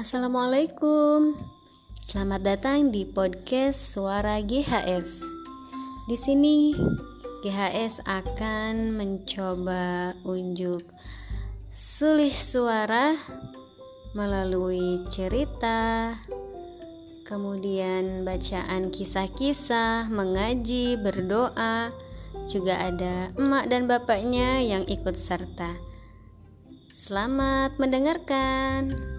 Assalamualaikum. Selamat datang di podcast Suara GHS. Di sini GHS akan mencoba unjuk sulih suara melalui cerita, kemudian bacaan kisah-kisah, mengaji, berdoa, juga ada emak dan bapaknya yang ikut serta. Selamat mendengarkan.